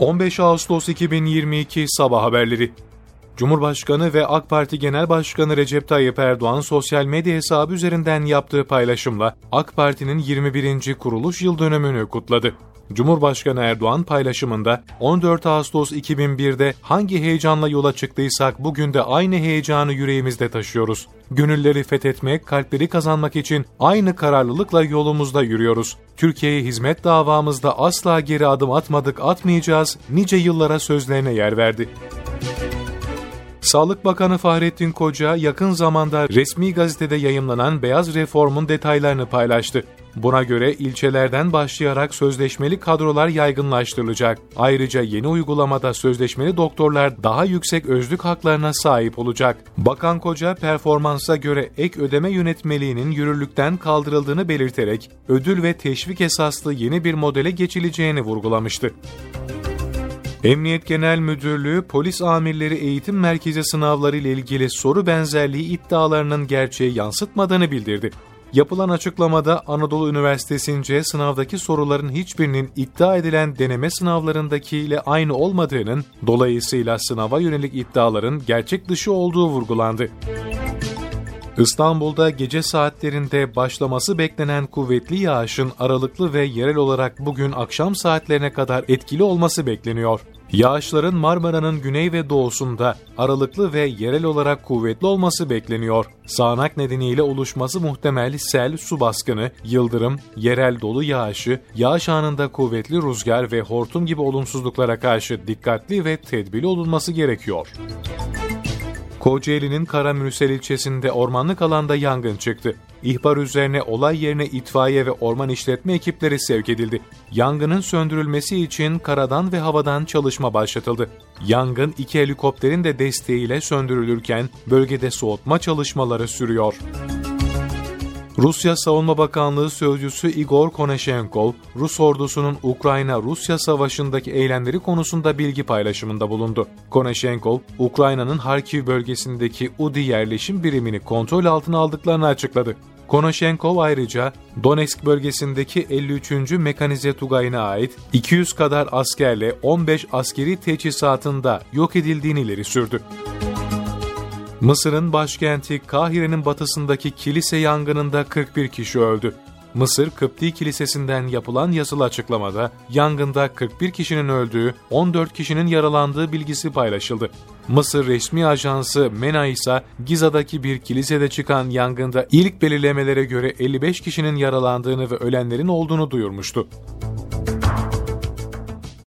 15 Ağustos 2022 Sabah Haberleri Cumhurbaşkanı ve AK Parti Genel Başkanı Recep Tayyip Erdoğan sosyal medya hesabı üzerinden yaptığı paylaşımla AK Parti'nin 21. kuruluş yıl dönümünü kutladı. Cumhurbaşkanı Erdoğan paylaşımında 14 Ağustos 2001'de hangi heyecanla yola çıktıysak bugün de aynı heyecanı yüreğimizde taşıyoruz. Gönülleri fethetmek, kalpleri kazanmak için aynı kararlılıkla yolumuzda yürüyoruz. Türkiye'ye hizmet davamızda asla geri adım atmadık, atmayacağız, nice yıllara sözlerine yer verdi. Sağlık Bakanı Fahrettin Koca yakın zamanda resmi gazetede yayımlanan beyaz reformun detaylarını paylaştı. Buna göre ilçelerden başlayarak sözleşmeli kadrolar yaygınlaştırılacak. Ayrıca yeni uygulamada sözleşmeli doktorlar daha yüksek özlük haklarına sahip olacak. Bakan Koca performansa göre ek ödeme yönetmeliğinin yürürlükten kaldırıldığını belirterek ödül ve teşvik esaslı yeni bir modele geçileceğini vurgulamıştı. Emniyet Genel Müdürlüğü polis amirleri eğitim merkezi sınavları ile ilgili soru benzerliği iddialarının gerçeği yansıtmadığını bildirdi. Yapılan açıklamada Anadolu Üniversitesi'nce sınavdaki soruların hiçbirinin iddia edilen deneme sınavlarındaki ile aynı olmadığının, dolayısıyla sınava yönelik iddiaların gerçek dışı olduğu vurgulandı. İstanbul'da gece saatlerinde başlaması beklenen kuvvetli yağışın aralıklı ve yerel olarak bugün akşam saatlerine kadar etkili olması bekleniyor. Yağışların Marmara'nın güney ve doğusunda aralıklı ve yerel olarak kuvvetli olması bekleniyor. Sağanak nedeniyle oluşması muhtemel sel, su baskını, yıldırım, yerel dolu yağışı, yağış anında kuvvetli rüzgar ve hortum gibi olumsuzluklara karşı dikkatli ve tedbirli olunması gerekiyor. Kocaeli'nin Karamürsel ilçesinde ormanlık alanda yangın çıktı. İhbar üzerine olay yerine itfaiye ve orman işletme ekipleri sevk edildi. Yangının söndürülmesi için karadan ve havadan çalışma başlatıldı. Yangın iki helikopterin de desteğiyle söndürülürken bölgede soğutma çalışmaları sürüyor. Rusya Savunma Bakanlığı Sözcüsü Igor Konashenkov, Rus ordusunun Ukrayna-Rusya savaşındaki eylemleri konusunda bilgi paylaşımında bulundu. Konashenkov, Ukrayna'nın Harkiv bölgesindeki UDI yerleşim birimini kontrol altına aldıklarını açıkladı. Konashenkov ayrıca Donetsk bölgesindeki 53. Mekanize Tugayı'na ait 200 kadar askerle 15 askeri teçhizatında yok edildiğini ileri sürdü. Mısır'ın başkenti Kahire'nin batısındaki kilise yangınında 41 kişi öldü. Mısır Kıpti Kilisesi'nden yapılan yazılı açıklamada yangında 41 kişinin öldüğü, 14 kişinin yaralandığı bilgisi paylaşıldı. Mısır resmi ajansı MENA ise Giza'daki bir kilisede çıkan yangında ilk belirlemelere göre 55 kişinin yaralandığını ve ölenlerin olduğunu duyurmuştu.